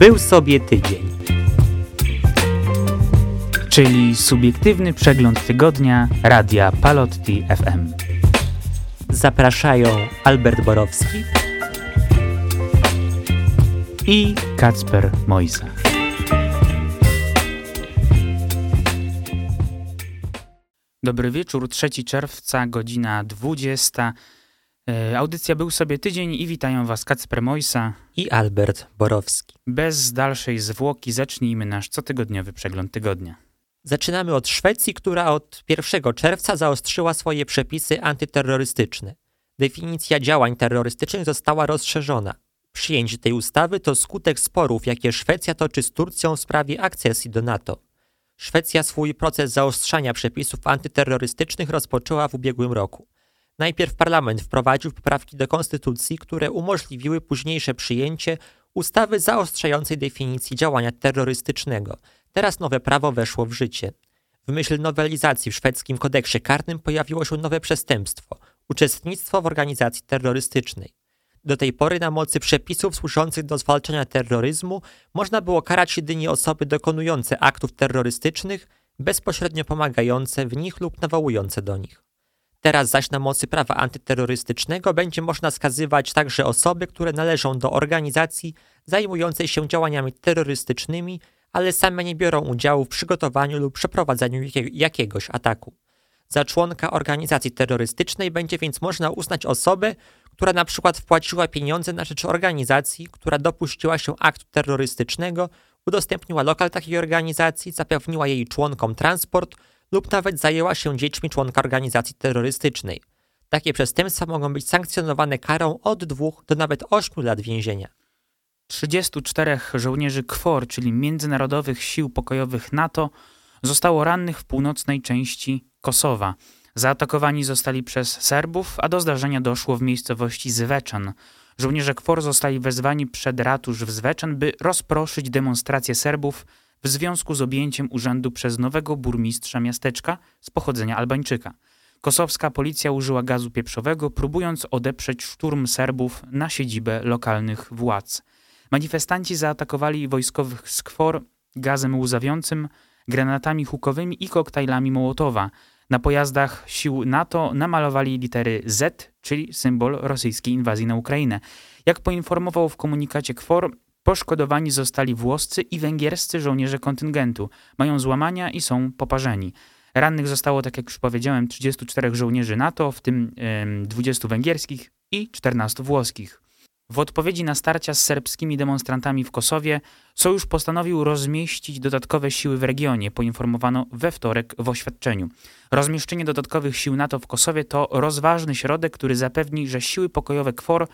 Był sobie tydzień. Czyli subiektywny przegląd tygodnia Radia Palotti FM. Zapraszają Albert Borowski i Kacper Mojsa. Dobry wieczór, 3 czerwca, godzina 20. E, audycja Był sobie tydzień i witają Was Kacper Mojsa i Albert Borowski. Bez dalszej zwłoki zacznijmy nasz cotygodniowy przegląd tygodnia. Zaczynamy od Szwecji, która od 1 czerwca zaostrzyła swoje przepisy antyterrorystyczne. Definicja działań terrorystycznych została rozszerzona. Przyjęcie tej ustawy to skutek sporów, jakie Szwecja toczy z Turcją w sprawie akcesji do NATO. Szwecja swój proces zaostrzania przepisów antyterrorystycznych rozpoczęła w ubiegłym roku. Najpierw parlament wprowadził poprawki do konstytucji, które umożliwiły późniejsze przyjęcie ustawy zaostrzającej definicji działania terrorystycznego. Teraz nowe prawo weszło w życie. W myśl nowelizacji w szwedzkim kodeksie karnym pojawiło się nowe przestępstwo uczestnictwo w organizacji terrorystycznej. Do tej pory na mocy przepisów służących do zwalczania terroryzmu można było karać jedynie osoby dokonujące aktów terrorystycznych, bezpośrednio pomagające w nich lub nawołujące do nich. Teraz zaś na mocy prawa antyterrorystycznego będzie można skazywać także osoby, które należą do organizacji zajmującej się działaniami terrorystycznymi, ale same nie biorą udziału w przygotowaniu lub przeprowadzeniu jakiegoś ataku. Za członka organizacji terrorystycznej będzie więc można uznać osobę, która na przykład wpłaciła pieniądze na rzecz organizacji, która dopuściła się aktu terrorystycznego, udostępniła lokal takiej organizacji, zapewniła jej członkom transport lub nawet zajęła się dziećmi członka organizacji terrorystycznej. Takie przestępstwa mogą być sankcjonowane karą od dwóch do nawet ośmiu lat więzienia. 34 żołnierzy KFOR, czyli Międzynarodowych Sił Pokojowych NATO, zostało rannych w północnej części Kosowa. Zaatakowani zostali przez Serbów, a do zdarzenia doszło w miejscowości Zweczan. Żołnierze KFOR zostali wezwani przed ratusz w Zweczan, by rozproszyć demonstrację Serbów w związku z objęciem urzędu przez nowego burmistrza miasteczka z pochodzenia Albańczyka. Kosowska policja użyła gazu pieprzowego, próbując odeprzeć szturm Serbów na siedzibę lokalnych władz. Manifestanci zaatakowali wojskowych z KFOR gazem łzawiącym, granatami hukowymi i koktajlami Mołotowa. Na pojazdach sił NATO namalowali litery Z, czyli symbol rosyjskiej inwazji na Ukrainę. Jak poinformował w komunikacie KFOR, poszkodowani zostali włoscy i węgierscy żołnierze kontyngentu. Mają złamania i są poparzeni. Rannych zostało, tak jak już powiedziałem, 34 żołnierzy NATO, w tym 20 węgierskich i 14 włoskich. W odpowiedzi na starcia z serbskimi demonstrantami w Kosowie, Sojusz postanowił rozmieścić dodatkowe siły w regionie, poinformowano we wtorek w oświadczeniu. Rozmieszczenie dodatkowych sił NATO w Kosowie to rozważny środek, który zapewni, że siły pokojowe KFOR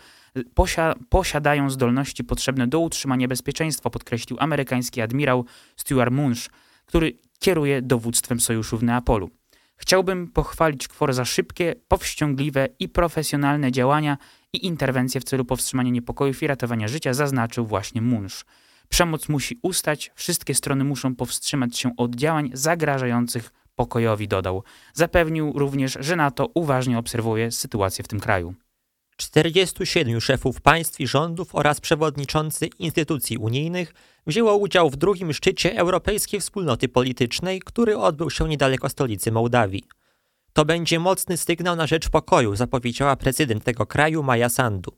posia posiadają zdolności potrzebne do utrzymania bezpieczeństwa, podkreślił amerykański admirał Stuart Munch, który kieruje dowództwem sojuszu w Neapolu. Chciałbym pochwalić KFOR za szybkie, powściągliwe i profesjonalne działania i interwencje w celu powstrzymania niepokojów i ratowania życia, zaznaczył właśnie Munsz. Przemoc musi ustać, wszystkie strony muszą powstrzymać się od działań zagrażających pokojowi, dodał. Zapewnił również, że NATO uważnie obserwuje sytuację w tym kraju. 47 szefów państw i rządów oraz przewodniczący instytucji unijnych wzięło udział w drugim szczycie Europejskiej Wspólnoty Politycznej, który odbył się niedaleko stolicy Mołdawii. To będzie mocny sygnał na rzecz pokoju, zapowiedziała prezydent tego kraju Maja Sandu.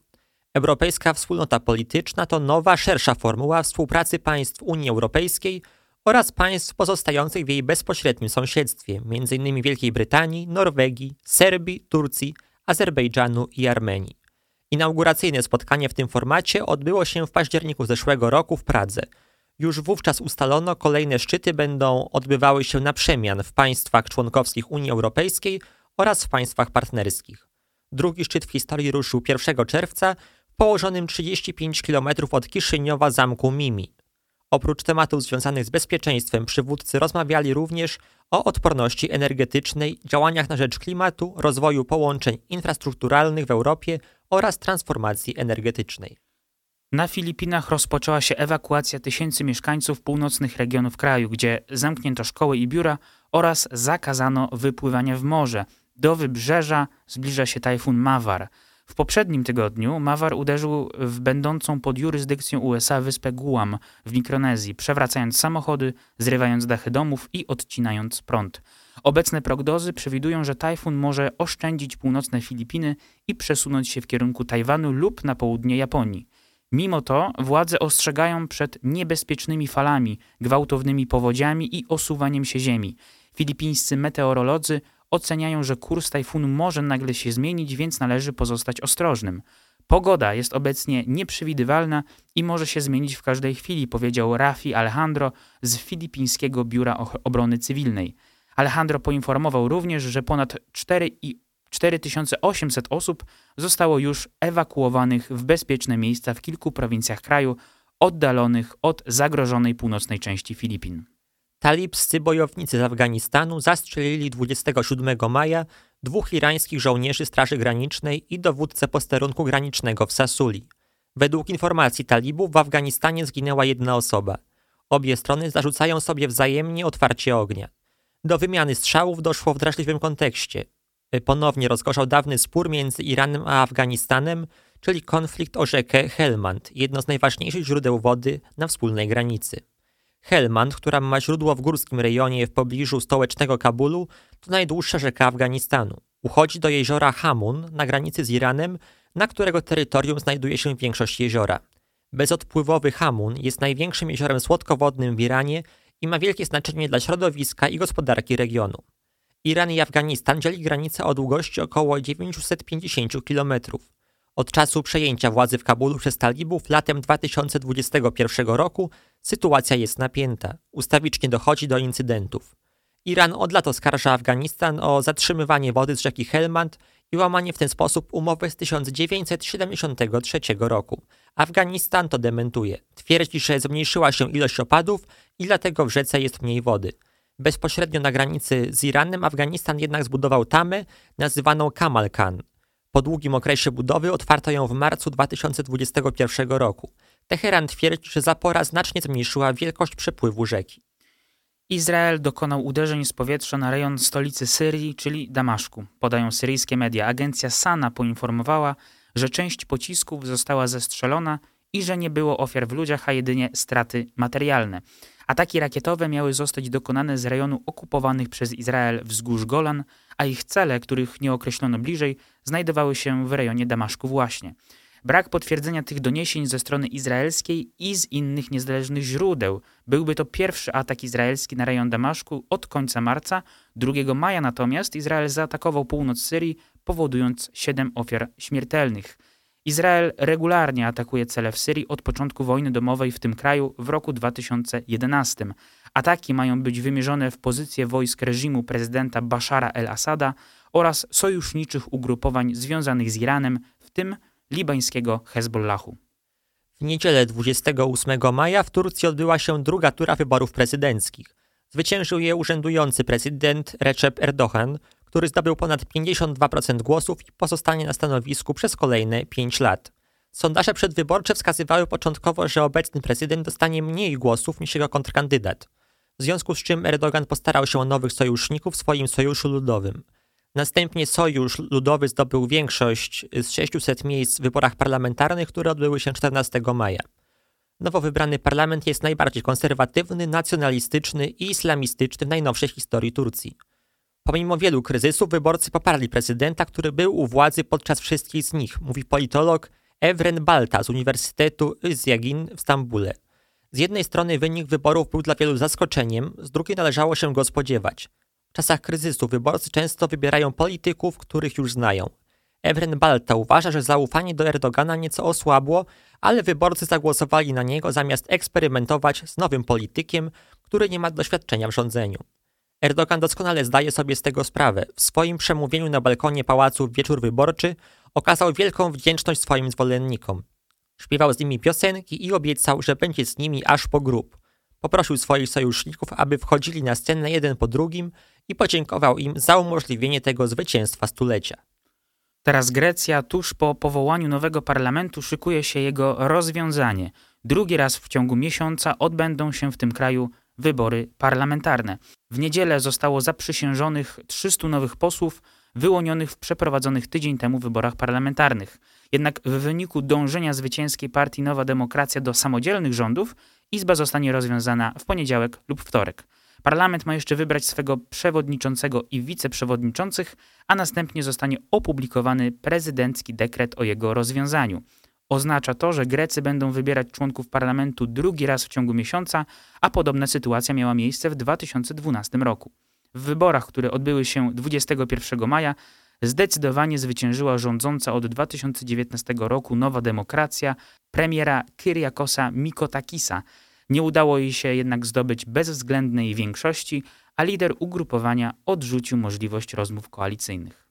Europejska Wspólnota Polityczna to nowa, szersza formuła współpracy państw Unii Europejskiej oraz państw pozostających w jej bezpośrednim sąsiedztwie, m.in. Wielkiej Brytanii, Norwegii, Serbii, Turcji, Azerbejdżanu i Armenii. Inauguracyjne spotkanie w tym formacie odbyło się w październiku zeszłego roku w Pradze. Już wówczas ustalono, kolejne szczyty będą odbywały się na przemian w państwach członkowskich Unii Europejskiej oraz w państwach partnerskich. Drugi szczyt w historii ruszył 1 czerwca położonym 35 km od Kiszyniowa zamku Mimi. Oprócz tematów związanych z bezpieczeństwem przywódcy rozmawiali również o odporności energetycznej, działaniach na rzecz klimatu, rozwoju połączeń infrastrukturalnych w Europie oraz transformacji energetycznej. Na Filipinach rozpoczęła się ewakuacja tysięcy mieszkańców północnych regionów kraju, gdzie zamknięto szkoły i biura oraz zakazano wypływania w morze. Do wybrzeża zbliża się tajfun Mawar. W poprzednim tygodniu Mawar uderzył w będącą pod jurysdykcją USA wyspę Guam w Mikronezji, przewracając samochody, zrywając dachy domów i odcinając prąd. Obecne prognozy przewidują, że tajfun może oszczędzić północne Filipiny i przesunąć się w kierunku Tajwanu lub na południe Japonii. Mimo to władze ostrzegają przed niebezpiecznymi falami, gwałtownymi powodziami i osuwaniem się ziemi. Filipińscy meteorolodzy oceniają, że kurs tajfunu może nagle się zmienić, więc należy pozostać ostrożnym. Pogoda jest obecnie nieprzewidywalna i może się zmienić w każdej chwili, powiedział Rafi Alejandro z Filipińskiego Biura Obrony Cywilnej. Alejandro poinformował również, że ponad 4800 osób zostało już ewakuowanych w bezpieczne miejsca w kilku prowincjach kraju, oddalonych od zagrożonej północnej części Filipin. Talibscy bojownicy z Afganistanu zastrzelili 27 maja dwóch irańskich żołnierzy Straży Granicznej i dowódcę posterunku granicznego w Sasuli. Według informacji talibów w Afganistanie zginęła jedna osoba. Obie strony zarzucają sobie wzajemnie otwarcie ognia. Do wymiany strzałów doszło w drażliwym kontekście. Ponownie rozgorzał dawny spór między Iranem a Afganistanem, czyli konflikt o rzekę Helmand, jedno z najważniejszych źródeł wody na wspólnej granicy. Helmand, która ma źródło w górskim rejonie w pobliżu stołecznego Kabulu, to najdłuższa rzeka Afganistanu. Uchodzi do jeziora Hamun na granicy z Iranem, na którego terytorium znajduje się większość jeziora. Bezodpływowy Hamun jest największym jeziorem słodkowodnym w Iranie i ma wielkie znaczenie dla środowiska i gospodarki regionu. Iran i Afganistan dzieli granicę o długości około 950 km. Od czasu przejęcia władzy w Kabulu przez talibów latem 2021 roku sytuacja jest napięta. Ustawicznie dochodzi do incydentów. Iran od lat oskarża Afganistan o zatrzymywanie wody z rzeki Helmand i łamanie w ten sposób umowy z 1973 roku. Afganistan to dementuje. Twierdzi, że zmniejszyła się ilość opadów i dlatego w rzece jest mniej wody. Bezpośrednio na granicy z Iranem Afganistan jednak zbudował tamę nazywaną Kamal Khan. Po długim okresie budowy otwarto ją w marcu 2021 roku. Teheran twierdzi, że zapora znacznie zmniejszyła wielkość przepływu rzeki. Izrael dokonał uderzeń z powietrza na rejon stolicy Syrii, czyli Damaszku. Podają syryjskie media. Agencja Sana poinformowała, że część pocisków została zestrzelona i że nie było ofiar w ludziach, a jedynie straty materialne. Ataki rakietowe miały zostać dokonane z rejonu okupowanych przez Izrael wzgórz Golan, a ich cele, których nie określono bliżej, znajdowały się w rejonie Damaszku właśnie. Brak potwierdzenia tych doniesień ze strony izraelskiej i z innych niezależnych źródeł byłby to pierwszy atak izraelski na rejon Damaszku od końca marca. 2 maja natomiast Izrael zaatakował północ Syrii, powodując 7 ofiar śmiertelnych. Izrael regularnie atakuje cele w Syrii od początku wojny domowej w tym kraju w roku 2011. Ataki mają być wymierzone w pozycje wojsk reżimu prezydenta Bashara el-Assada oraz sojuszniczych ugrupowań związanych z Iranem, w tym libańskiego Hezbollahu. W niedzielę 28 maja w Turcji odbyła się druga tura wyborów prezydenckich. Zwyciężył je urzędujący prezydent Recep Erdogan, który zdobył ponad 52% głosów i pozostanie na stanowisku przez kolejne 5 lat. Sondaże przedwyborcze wskazywały początkowo, że obecny prezydent dostanie mniej głosów niż jego kontrkandydat. W związku z czym Erdogan postarał się o nowych sojuszników w swoim sojuszu ludowym. Następnie Sojusz Ludowy zdobył większość z 600 miejsc w wyborach parlamentarnych, które odbyły się 14 maja. Nowo wybrany parlament jest najbardziej konserwatywny, nacjonalistyczny i islamistyczny w najnowszej historii Turcji. Pomimo wielu kryzysów, wyborcy poparli prezydenta, który był u władzy podczas wszystkich z nich, mówi politolog Evren Balta z Uniwersytetu Izyagin w Stambule. Z jednej strony wynik wyborów był dla wielu zaskoczeniem, z drugiej należało się go spodziewać. W czasach kryzysu wyborcy często wybierają polityków, których już znają. Evren Balta uważa, że zaufanie do Erdogana nieco osłabło, ale wyborcy zagłosowali na niego zamiast eksperymentować z nowym politykiem, który nie ma doświadczenia w rządzeniu. Erdogan doskonale zdaje sobie z tego sprawę. W swoim przemówieniu na balkonie pałacu w wieczór wyborczy okazał wielką wdzięczność swoim zwolennikom. Śpiewał z nimi piosenki i obiecał, że będzie z nimi aż po grób. Poprosił swoich sojuszników, aby wchodzili na scenę jeden po drugim i podziękował im za umożliwienie tego zwycięstwa stulecia. Teraz Grecja tuż po powołaniu nowego parlamentu szykuje się jego rozwiązanie. Drugi raz w ciągu miesiąca odbędą się w tym kraju wybory parlamentarne. W niedzielę zostało zaprzysiężonych 300 nowych posłów, wyłonionych w przeprowadzonych tydzień temu wyborach parlamentarnych. Jednak w wyniku dążenia zwycięskiej partii Nowa Demokracja do samodzielnych rządów, Izba zostanie rozwiązana w poniedziałek lub wtorek. Parlament ma jeszcze wybrać swego przewodniczącego i wiceprzewodniczących, a następnie zostanie opublikowany prezydencki dekret o jego rozwiązaniu. Oznacza to, że Grecy będą wybierać członków parlamentu drugi raz w ciągu miesiąca, a podobna sytuacja miała miejsce w 2012 roku. W wyborach, które odbyły się 21 maja, zdecydowanie zwyciężyła rządząca od 2019 roku Nowa Demokracja premiera Kyriakosa Mikotakisa. Nie udało jej się jednak zdobyć bezwzględnej większości, a lider ugrupowania odrzucił możliwość rozmów koalicyjnych.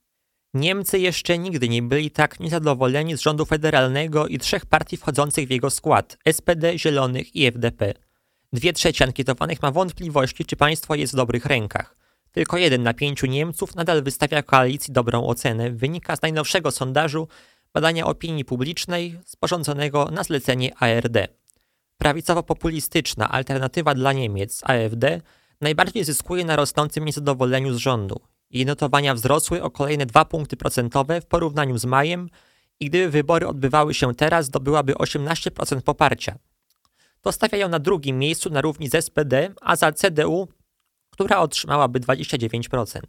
Niemcy jeszcze nigdy nie byli tak niezadowoleni z rządu federalnego i trzech partii wchodzących w jego skład SPD, Zielonych i FDP. Dwie trzecie ankietowanych ma wątpliwości, czy państwo jest w dobrych rękach. Tylko jeden na pięciu Niemców nadal wystawia koalicji dobrą ocenę, wynika z najnowszego sondażu badania opinii publicznej sporządzonego na zlecenie ARD. Prawicowo-populistyczna alternatywa dla Niemiec, AfD, najbardziej zyskuje na rosnącym niezadowoleniu z rządu. Jej notowania wzrosły o kolejne 2 punkty procentowe w porównaniu z majem i gdyby wybory odbywały się teraz, zdobyłaby 18% poparcia. To stawia ją na drugim miejscu na równi z SPD, a za CDU, która otrzymałaby 29%.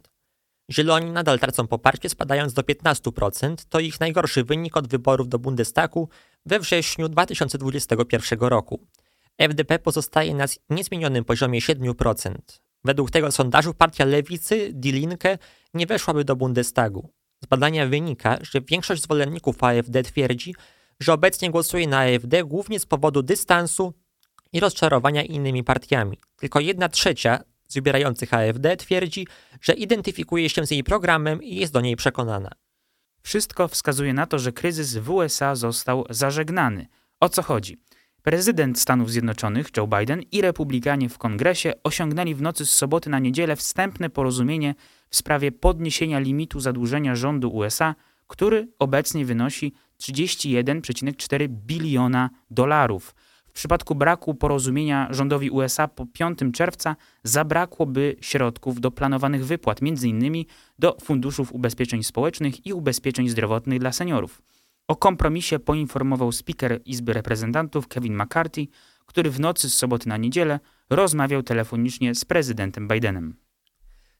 Zieloni nadal tracą poparcie, spadając do 15%. To ich najgorszy wynik od wyborów do Bundestagu we wrześniu 2021 roku. FDP pozostaje na niezmienionym poziomie 7%. Według tego sondażu partia lewicy, Die Linke, nie weszłaby do Bundestagu. Z badania wynika, że większość zwolenników AfD twierdzi, że obecnie głosuje na AfD głównie z powodu dystansu i rozczarowania innymi partiami. Tylko jedna trzecia z wybierających AfD twierdzi, że identyfikuje się z jej programem i jest do niej przekonana. Wszystko wskazuje na to, że kryzys w USA został zażegnany. O co chodzi? Prezydent Stanów Zjednoczonych Joe Biden i republikanie w kongresie osiągnęli w nocy z soboty na niedzielę wstępne porozumienie w sprawie podniesienia limitu zadłużenia rządu USA, który obecnie wynosi 31,4 biliona dolarów. W przypadku braku porozumienia rządowi USA po 5 czerwca zabrakłoby środków do planowanych wypłat, m.in. do funduszów ubezpieczeń społecznych i ubezpieczeń zdrowotnych dla seniorów. O kompromisie poinformował speaker Izby Reprezentantów Kevin McCarthy, który w nocy z soboty na niedzielę rozmawiał telefonicznie z prezydentem Bidenem.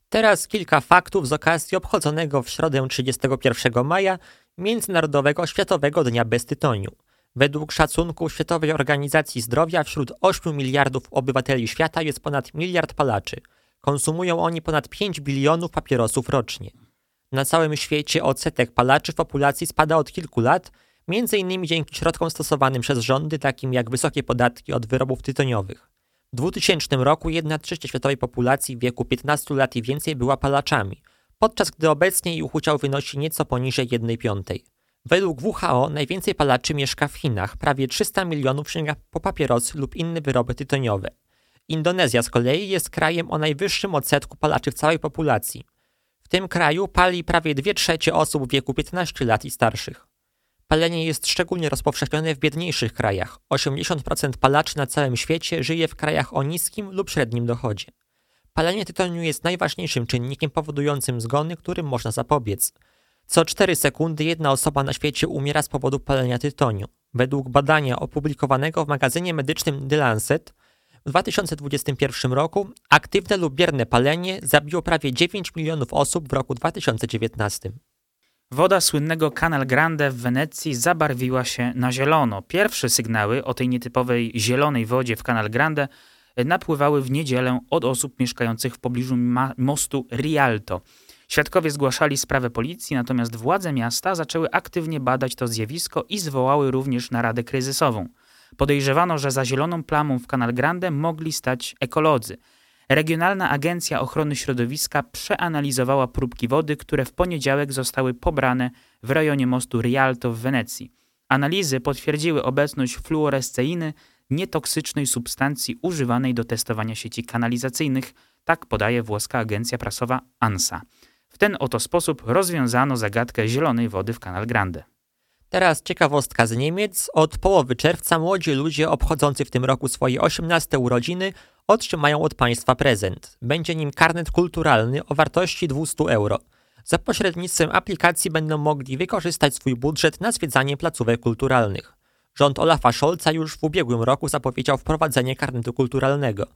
Teraz kilka faktów z okazji obchodzonego w środę 31 maja Międzynarodowego Światowego Dnia Bez Tytoniu. Według szacunku Światowej Organizacji Zdrowia wśród 8 miliardów obywateli świata jest ponad miliard palaczy. Konsumują oni ponad 5 bilionów papierosów rocznie. Na całym świecie odsetek palaczy w populacji spada od kilku lat, innymi dzięki środkom stosowanym przez rządy, takim jak wysokie podatki od wyrobów tytoniowych. W 2000 roku 1 trzecia światowej populacji w wieku 15 lat i więcej była palaczami, podczas gdy obecnie ich udział wynosi nieco poniżej 1 piątej. Według WHO najwięcej palaczy mieszka w Chinach, prawie 300 milionów sięga po papierosy lub inne wyroby tytoniowe. Indonezja z kolei jest krajem o najwyższym odsetku palaczy w całej populacji. Tym kraju pali prawie 2 trzecie osób w wieku 15 lat i starszych. Palenie jest szczególnie rozpowszechnione w biedniejszych krajach. 80% palaczy na całym świecie żyje w krajach o niskim lub średnim dochodzie. Palenie tytoniu jest najważniejszym czynnikiem powodującym zgony, którym można zapobiec – co 4 sekundy jedna osoba na świecie umiera z powodu palenia tytoniu. Według badania opublikowanego w magazynie medycznym The Lancet w 2021 roku aktywne lub bierne palenie zabiło prawie 9 milionów osób w roku 2019. Woda słynnego Canal Grande w Wenecji zabarwiła się na zielono. Pierwsze sygnały o tej nietypowej zielonej wodzie w Canal Grande napływały w niedzielę od osób mieszkających w pobliżu mostu Rialto. Świadkowie zgłaszali sprawę policji, natomiast władze miasta zaczęły aktywnie badać to zjawisko i zwołały również naradę kryzysową. Podejrzewano, że za zieloną plamą w Canal Grande mogli stać ekolodzy. Regionalna Agencja Ochrony Środowiska przeanalizowała próbki wody, które w poniedziałek zostały pobrane w rejonie mostu Rialto w Wenecji. Analizy potwierdziły obecność fluoresceiny, nietoksycznej substancji używanej do testowania sieci kanalizacyjnych, tak podaje włoska agencja prasowa ANSA. W ten oto sposób rozwiązano zagadkę zielonej wody w Canal Grande. Teraz ciekawostka z Niemiec. Od połowy czerwca młodzi ludzie obchodzący w tym roku swoje 18 urodziny otrzymają od państwa prezent. Będzie nim karnet kulturalny o wartości 200 euro. Za pośrednictwem aplikacji będą mogli wykorzystać swój budżet na zwiedzanie placówek kulturalnych. Rząd Olafa Scholza już w ubiegłym roku zapowiedział wprowadzenie karnetu kulturalnego.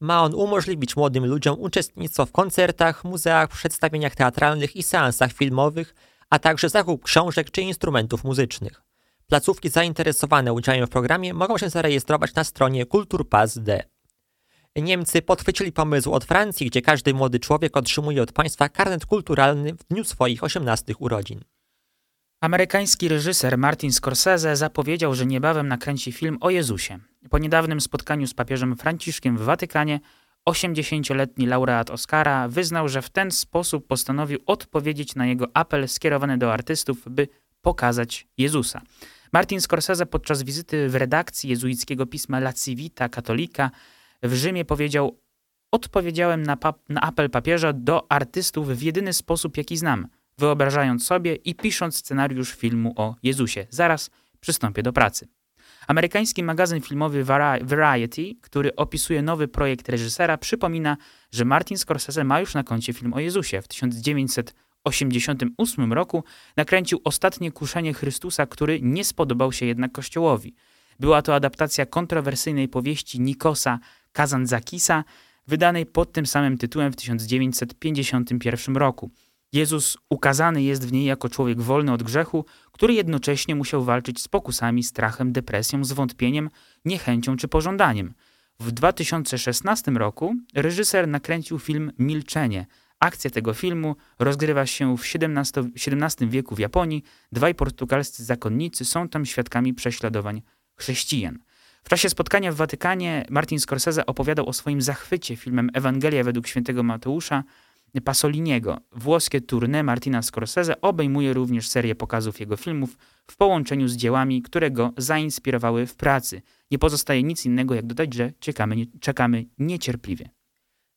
Ma on umożliwić młodym ludziom uczestnictwo w koncertach, muzeach, przedstawieniach teatralnych i seansach filmowych, a także zakup książek czy instrumentów muzycznych. Placówki zainteresowane udziałem w programie mogą się zarejestrować na stronie Kulturpass.d. Niemcy podchwycili pomysł od Francji, gdzie każdy młody człowiek otrzymuje od państwa karnet kulturalny w dniu swoich 18 urodzin. Amerykański reżyser Martin Scorsese zapowiedział, że niebawem nakręci film o Jezusie. Po niedawnym spotkaniu z papieżem Franciszkiem w Watykanie 80-letni laureat Oscara wyznał, że w ten sposób postanowił odpowiedzieć na jego apel skierowany do artystów, by pokazać Jezusa. Martin Scorsese podczas wizyty w redakcji jezuickiego pisma La Civita Katolika w Rzymie powiedział: Odpowiedziałem na, na apel papieża do artystów w jedyny sposób, jaki znam, wyobrażając sobie i pisząc scenariusz filmu o Jezusie. Zaraz przystąpię do pracy. Amerykański magazyn filmowy Variety, który opisuje nowy projekt reżysera, przypomina, że Martin Scorsese ma już na koncie film o Jezusie. W 1988 roku nakręcił Ostatnie kuszenie Chrystusa, który nie spodobał się jednak Kościołowi. Była to adaptacja kontrowersyjnej powieści Nikosa Kazantzakisa, wydanej pod tym samym tytułem w 1951 roku. Jezus ukazany jest w niej jako człowiek wolny od grzechu, który jednocześnie musiał walczyć z pokusami, strachem, depresją, zwątpieniem, niechęcią czy pożądaniem. W 2016 roku reżyser nakręcił film Milczenie. Akcja tego filmu rozgrywa się w XVII, XVII wieku w Japonii. Dwaj portugalscy zakonnicy są tam świadkami prześladowań chrześcijan. W czasie spotkania w Watykanie Martin Scorsese opowiadał o swoim zachwycie filmem Ewangelia według świętego Mateusza Pasoliniego. Włoskie tournée Martina Scorsese obejmuje również serię pokazów jego filmów w połączeniu z dziełami, które go zainspirowały w pracy. Nie pozostaje nic innego jak dodać, że czekamy, czekamy niecierpliwie.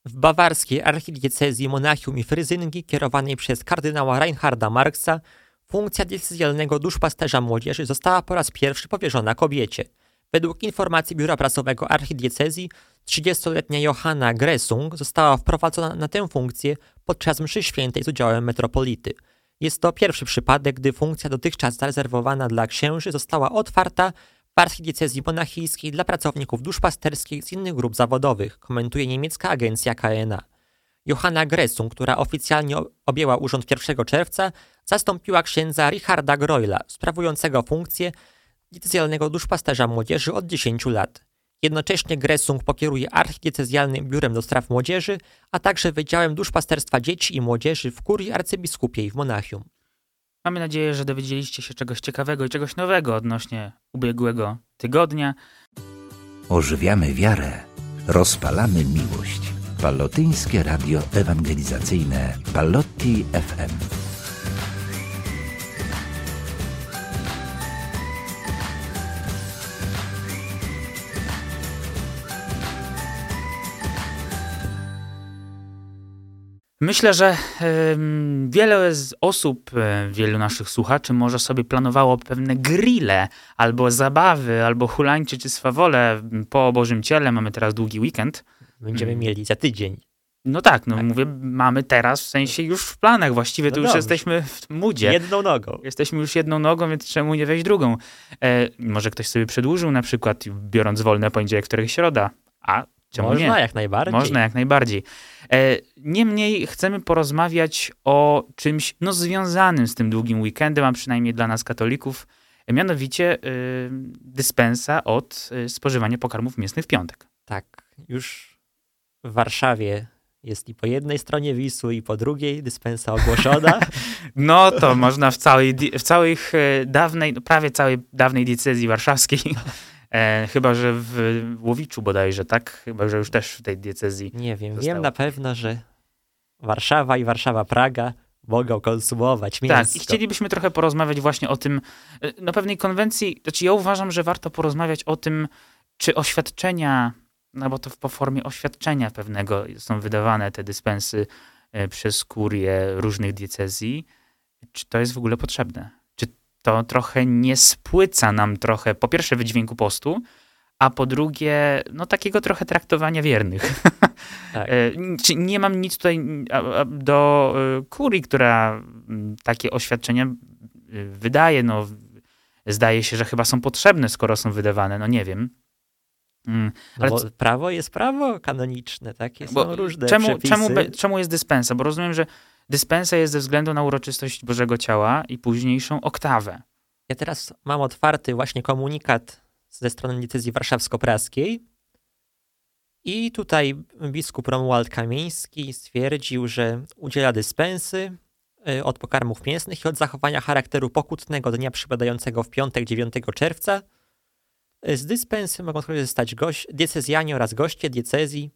W bawarskiej archidiecezji Monachium i Fryzyngi kierowanej przez kardynała Reinharda Marksa funkcja decyzjalnego duszpasterza młodzieży została po raz pierwszy powierzona kobiecie – Według informacji biura prasowego archidiecezji 30-letnia Johanna Gresung została wprowadzona na tę funkcję podczas mszy świętej z udziałem metropolity. Jest to pierwszy przypadek, gdy funkcja dotychczas zarezerwowana dla księży została otwarta w archidiecezji monachijskiej dla pracowników duszpasterskich z innych grup zawodowych, komentuje niemiecka agencja KNA. Johanna Gresung, która oficjalnie objęła urząd 1 czerwca, zastąpiła księdza Richarda Groila, sprawującego funkcję diecezjalnego duszpasterza młodzieży od 10 lat. Jednocześnie Gressung pokieruje archidiecezjalnym biurem do spraw młodzieży, a także Wydziałem Duszpasterstwa Dzieci i Młodzieży w kurii arcybiskupiej w Monachium. Mamy nadzieję, że dowiedzieliście się czegoś ciekawego i czegoś nowego odnośnie ubiegłego tygodnia. Ożywiamy wiarę, rozpalamy miłość. Pallotyńskie Radio Ewangelizacyjne Pallotti FM. Myślę, że wiele z osób, e, wielu naszych słuchaczy może sobie planowało pewne grille, albo zabawy, albo hulańcze czy swawole po Bożym Ciele. Mamy teraz długi weekend. Będziemy hmm. mieli za tydzień. No tak, no tak. mówię, mamy teraz, w sensie już w planach właściwie, no to już dobrze. jesteśmy w mudzie. Jedną nogą. Jesteśmy już jedną nogą, więc czemu nie wejść drugą? E, może ktoś sobie przedłużył na przykład, biorąc wolne poniedziałek, których środa, a Czemu Można nie? jak najbardziej. Można jak. E, niemniej chcemy porozmawiać o czymś no, związanym z tym długim weekendem, a przynajmniej dla nas katolików, mianowicie y, dyspensa od y, spożywania pokarmów mięsnych w piątek. Tak, już w Warszawie jest i po jednej stronie Wisły, i po drugiej dyspensa ogłoszona. No to można w całej, w całej dawnej, no prawie całej dawnej diecezji warszawskiej E, chyba, że w Łowiczu bodajże, tak? Chyba, że już też w tej diecezji. Nie wiem, zostało. wiem na pewno, że Warszawa i Warszawa-Praga mogą konsumować mięsko. Tak, i chcielibyśmy trochę porozmawiać właśnie o tym, e, na pewnej konwencji, znaczy ja uważam, że warto porozmawiać o tym, czy oświadczenia, no bo to po formie oświadczenia pewnego są wydawane te dyspensy e, przez kurię różnych diecezji, czy to jest w ogóle potrzebne? To trochę nie spłyca nam trochę, po pierwsze, wydźwięku postu, a po drugie, no takiego trochę traktowania wiernych. Tak. E, nie mam nic tutaj do e, kurii, która takie oświadczenia wydaje. No, zdaje się, że chyba są potrzebne, skoro są wydawane. No nie wiem. Mm, no ale prawo jest prawo kanoniczne, tak? Jest bo różne czemu, przepisy. Czemu, czemu jest dyspensa? Bo rozumiem, że dyspensa jest ze względu na uroczystość Bożego Ciała i późniejszą oktawę. Ja teraz mam otwarty właśnie komunikat ze strony decyzji warszawsko-praskiej i tutaj biskup Romuald Kamieński stwierdził, że udziela dyspensy y, od pokarmów mięsnych i od zachowania charakteru pokutnego dnia przypadającego w piątek 9 czerwca – z dyspensy mogą skorzystać gość, diecezjanie oraz goście diecezji.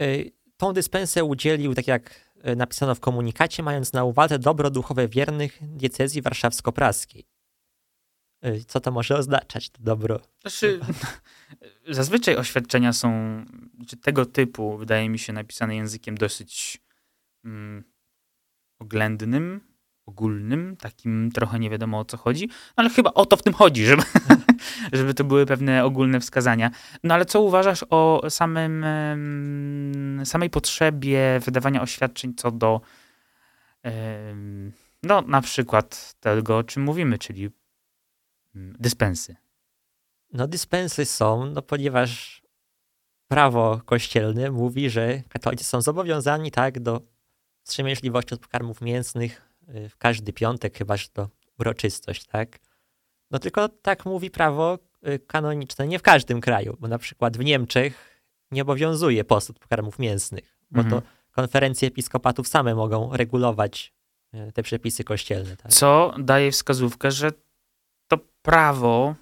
Y, tą dyspensę udzielił, tak jak y, napisano w komunikacie, mając na uwadze dobro duchowe wiernych diecezji warszawsko-praskiej. Y, co to może oznaczać, to dobro? Znaczy, zazwyczaj oświadczenia są czy tego typu, wydaje mi się, napisane językiem dosyć mm, oględnym, ogólnym, takim trochę nie wiadomo o co chodzi, no ale chyba o to w tym chodzi, żeby, żeby to były pewne ogólne wskazania. No ale co uważasz o samym, samej potrzebie wydawania oświadczeń co do no na przykład tego, o czym mówimy, czyli mm, dyspensy? No dyspensy są, no ponieważ prawo kościelne mówi, że katolicy są zobowiązani tak do wstrzemięźliwości od pokarmów mięsnych y, w każdy piątek, chyba że to uroczystość, tak? No tylko tak mówi prawo y, kanoniczne nie w każdym kraju, bo na przykład w Niemczech nie obowiązuje post od pokarmów mięsnych, bo mhm. to konferencje episkopatów same mogą regulować y, te przepisy kościelne. Tak? Co daje wskazówkę, że to prawo,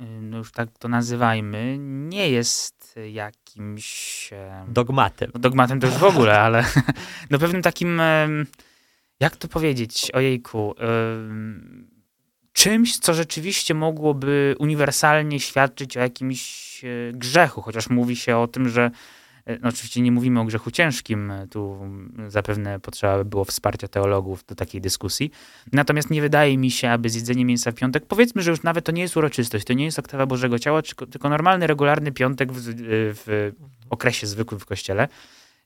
y, no już tak to nazywajmy, nie jest jakimś... Dogmatem. No dogmatem to już w ogóle, ale no pewnym takim... Jak to powiedzieć? Ojejku czymś, co rzeczywiście mogłoby uniwersalnie świadczyć o jakimś e, grzechu, chociaż mówi się o tym, że e, no oczywiście nie mówimy o grzechu ciężkim, tu zapewne potrzeba by było wsparcia teologów do takiej dyskusji. Natomiast nie wydaje mi się, aby zjedzenie mięsa w piątek, powiedzmy, że już nawet to nie jest uroczystość, to nie jest oktawa Bożego Ciała, tylko normalny, regularny piątek w, w okresie zwykłym w kościele.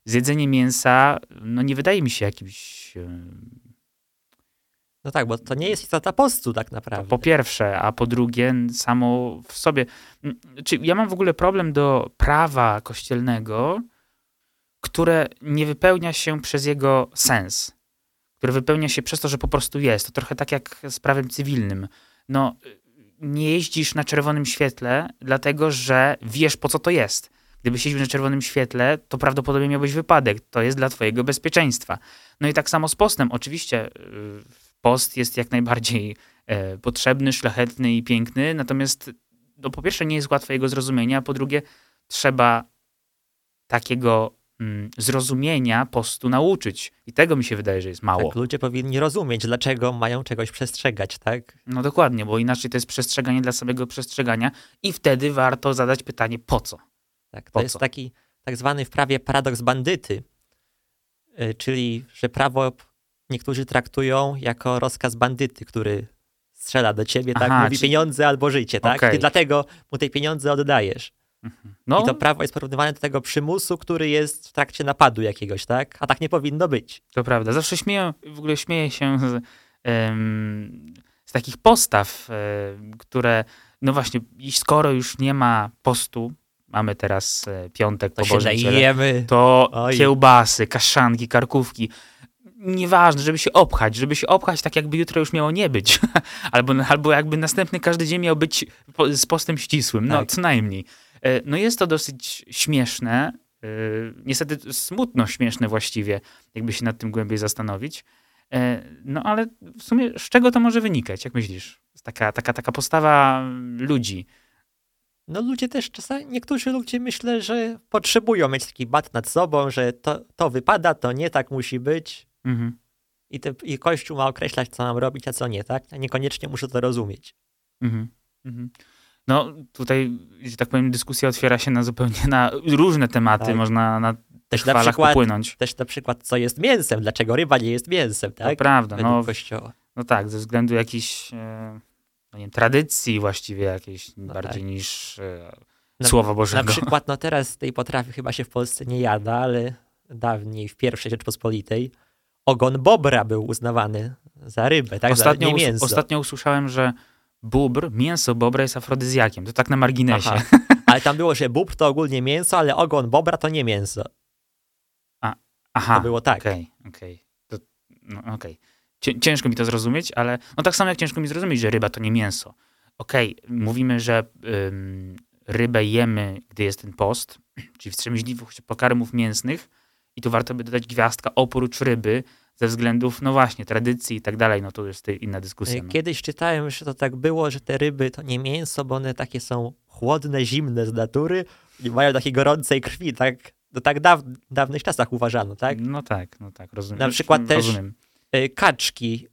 Zjedzenie mięsa, no nie wydaje mi się jakimś no tak, bo to nie jest istota postu tak naprawdę. Po pierwsze, a po drugie, samo w sobie. Mm, czy ja mam w ogóle problem do prawa kościelnego, które nie wypełnia się przez jego sens, które wypełnia się przez to, że po prostu jest. To trochę tak jak z prawem cywilnym. No, nie jeździsz na czerwonym świetle, dlatego że wiesz, po co to jest. Gdybyś jeździł na czerwonym świetle, to prawdopodobnie miałbyś wypadek. To jest dla twojego bezpieczeństwa. No i tak samo z postem. Oczywiście y, post jest jak najbardziej e, potrzebny, szlachetny i piękny, natomiast no, po pierwsze nie jest łatwe jego zrozumienia, a po drugie trzeba takiego mm, zrozumienia postu nauczyć. I tego mi się wydaje, że jest mało. Tak, ludzie powinni rozumieć, dlaczego mają czegoś przestrzegać, tak? No dokładnie, bo inaczej to jest przestrzeganie dla samego przestrzegania i wtedy warto zadać pytanie, po co? Tak, to po jest co? taki tak zwany w prawie paradoks bandyty, yy, czyli że prawo niektórzy traktują jako rozkaz bandyty, który strzela do ciebie, tak? Aha, tak? Mówi pieniądze albo życie, tak? Okay. Ty dlatego mu te pieniądze oddajesz. Mhm. No. I to prawo jest porównywane do tego przymusu, który jest w trakcie napadu jakiegoś, tak? A tak nie powinno być. To prawda. Zawsze śmieję, w ogóle śmieję się z, z takich postaw, um, które, no właśnie, skoro już nie ma postu, mamy teraz e, piątek to po Bożym to Oj. kiełbasy, kaszanki, karkówki nieważne, żeby się opchać, żeby się opchać tak jakby jutro już miało nie być. albo, albo jakby następny każdy dzień miał być z postem ścisłym, no tak. co najmniej. E, no jest to dosyć śmieszne, e, niestety smutno śmieszne właściwie, jakby się nad tym głębiej zastanowić. E, no ale w sumie z czego to może wynikać, jak myślisz? Taka, taka, taka postawa ludzi. No ludzie też czasami, niektórzy ludzie myślę, że potrzebują mieć taki bat nad sobą, że to, to wypada, to nie tak musi być. Mhm. I, te, I Kościół ma określać, co mam robić, a co nie, tak? Ja niekoniecznie muszę to rozumieć. Mhm. Mhm. No tutaj, że tak powiem, dyskusja otwiera się na zupełnie na różne tematy, tak. można na też na przykład, popłynąć. Też na przykład, co jest mięsem, dlaczego ryba nie jest mięsem, tak? To prawda, no, kościoła. no tak, ze względu jakichś e, no nie, tradycji właściwie jakiejś no bardziej tak. niż e, Na- Słowa Na Bożego. przykład, no teraz tej potrawy chyba się w Polsce nie jada, ale dawniej w pierwszej Rzeczpospolitej ogon bobra był uznawany za rybę, tak? ostatnio, za us- mięso. ostatnio usłyszałem, że bóbr, mięso bobra jest afrodyzjakiem. To tak na marginesie. Aha. Ale tam było, że bóbr to ogólnie mięso, ale ogon bobra to nie mięso. Aha, To było tak. okej, okej. To- No. Cię- Ciężko mi to zrozumieć, ale no tak samo jak ciężko mi zrozumieć, że ryba to nie mięso. Okej, mówimy, że ym, rybę jemy, gdy jest ten post, czyli wstrzemięźliwość pokarmów mięsnych i tu warto by dodać gwiazdka oprócz ryby ze względów, no właśnie, tradycji i tak dalej, no to jest inna dyskusja. No. Kiedyś czytałem, że to tak było, że te ryby to nie mięso, bo one takie są chłodne, zimne z natury i mają takiej gorącej krwi, tak? No tak daw dawnych czasach uważano, tak? No tak, no tak, rozumiem. Na przykład też- Rozumiem. Y, Kaczki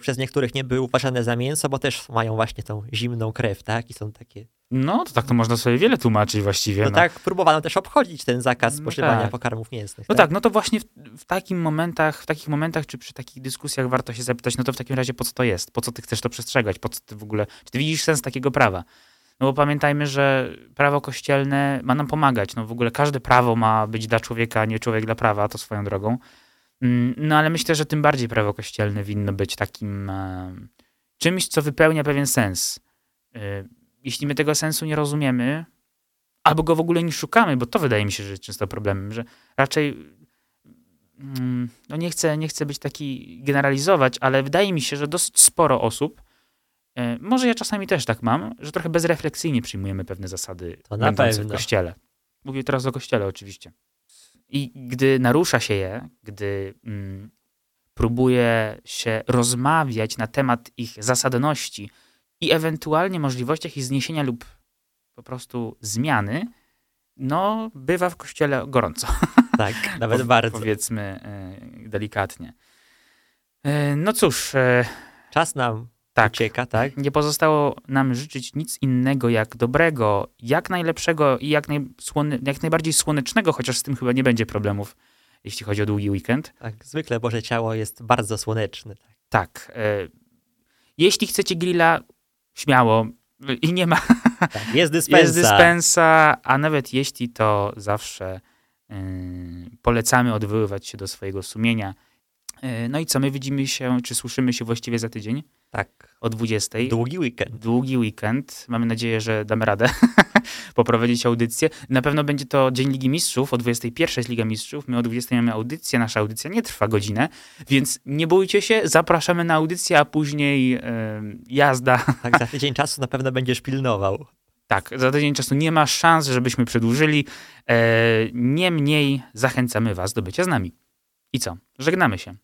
przez niektórych nie były uważane za mięso, bo też mają właśnie tą zimną krew, tak? I są takie... No, to tak to można sobie wiele tłumaczyć właściwie. No no. tak próbowano też obchodzić ten zakaz No spożywania tak. pokarmów mięsnych. No tak, no to właśnie w, w takim momentach, w takich momentach, czy przy takich dyskusjach warto się zapytać, no to w takim razie po co to jest? Po co ty chcesz to przestrzegać? Po co ty w ogóle, czy ty widzisz sens takiego prawa? No bo pamiętajmy, że prawo kościelne ma nam pomagać. No w ogóle każde prawo ma być dla człowieka, a nie człowiek dla prawa, to swoją drogą. Mm, No ale myślę, że tym bardziej prawo kościelne winno być takim e, czymś, co wypełnia pewien sens. E, jeśli my tego sensu nie rozumiemy, albo go w ogóle nie szukamy, bo to wydaje mi się, że jest często problemem, że raczej mm, no nie chcę, nie chcę być taki generalizować, ale wydaje mi się, że dosyć sporo osób, e, może ja czasami też tak mam, że trochę bezrefleksyjnie przyjmujemy pewne zasady będące w kościele. Mówię teraz o kościele oczywiście. I gdy narusza się je, gdy mm, próbuje się rozmawiać na temat ich zasadności i ewentualnie możliwościach ich zniesienia lub po prostu zmiany, no bywa w kościele gorąco. Tak, nawet Po- bardzo. Powiedzmy e, delikatnie. E, no cóż, e, Czas nam tak. ucieka, tak? Nie pozostało nam życzyć nic innego jak dobrego, jak najlepszego i jak, jak najbardziej słonecznego, chociaż z tym chyba nie będzie problemów, jeśli chodzi o długi weekend. Tak, zwykle Boże Ciało jest bardzo słoneczne. Tak. Tak. E, jeśli chcecie grilla, śmiało. E, I nie ma. Tak, jest dyspensa. Jest dyspensa, a nawet jeśli to zawsze yy, polecamy odwoływać się do swojego sumienia. Yy, no i co, my widzimy się, czy słyszymy się właściwie za tydzień Tak, o 20. długi weekend. Długi weekend. Mamy nadzieję, że damy radę poprowadzić audycję. Na pewno będzie to Dzień Ligi Mistrzów. O 21 jest Liga Mistrzów. My o 20 mamy audycję. Nasza audycja nie trwa godzinę, więc nie bójcie się. Zapraszamy na audycję, a później yy, jazda Tak, za tydzień czasu na pewno będziesz pilnował. Tak, za tydzień czasu nie ma szans, żebyśmy przedłużyli. E, niemniej zachęcamy Was do bycia z nami. I co? Żegnamy się.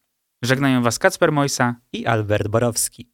Żegnają Was Kacper Mojsa. I Albert Borowski.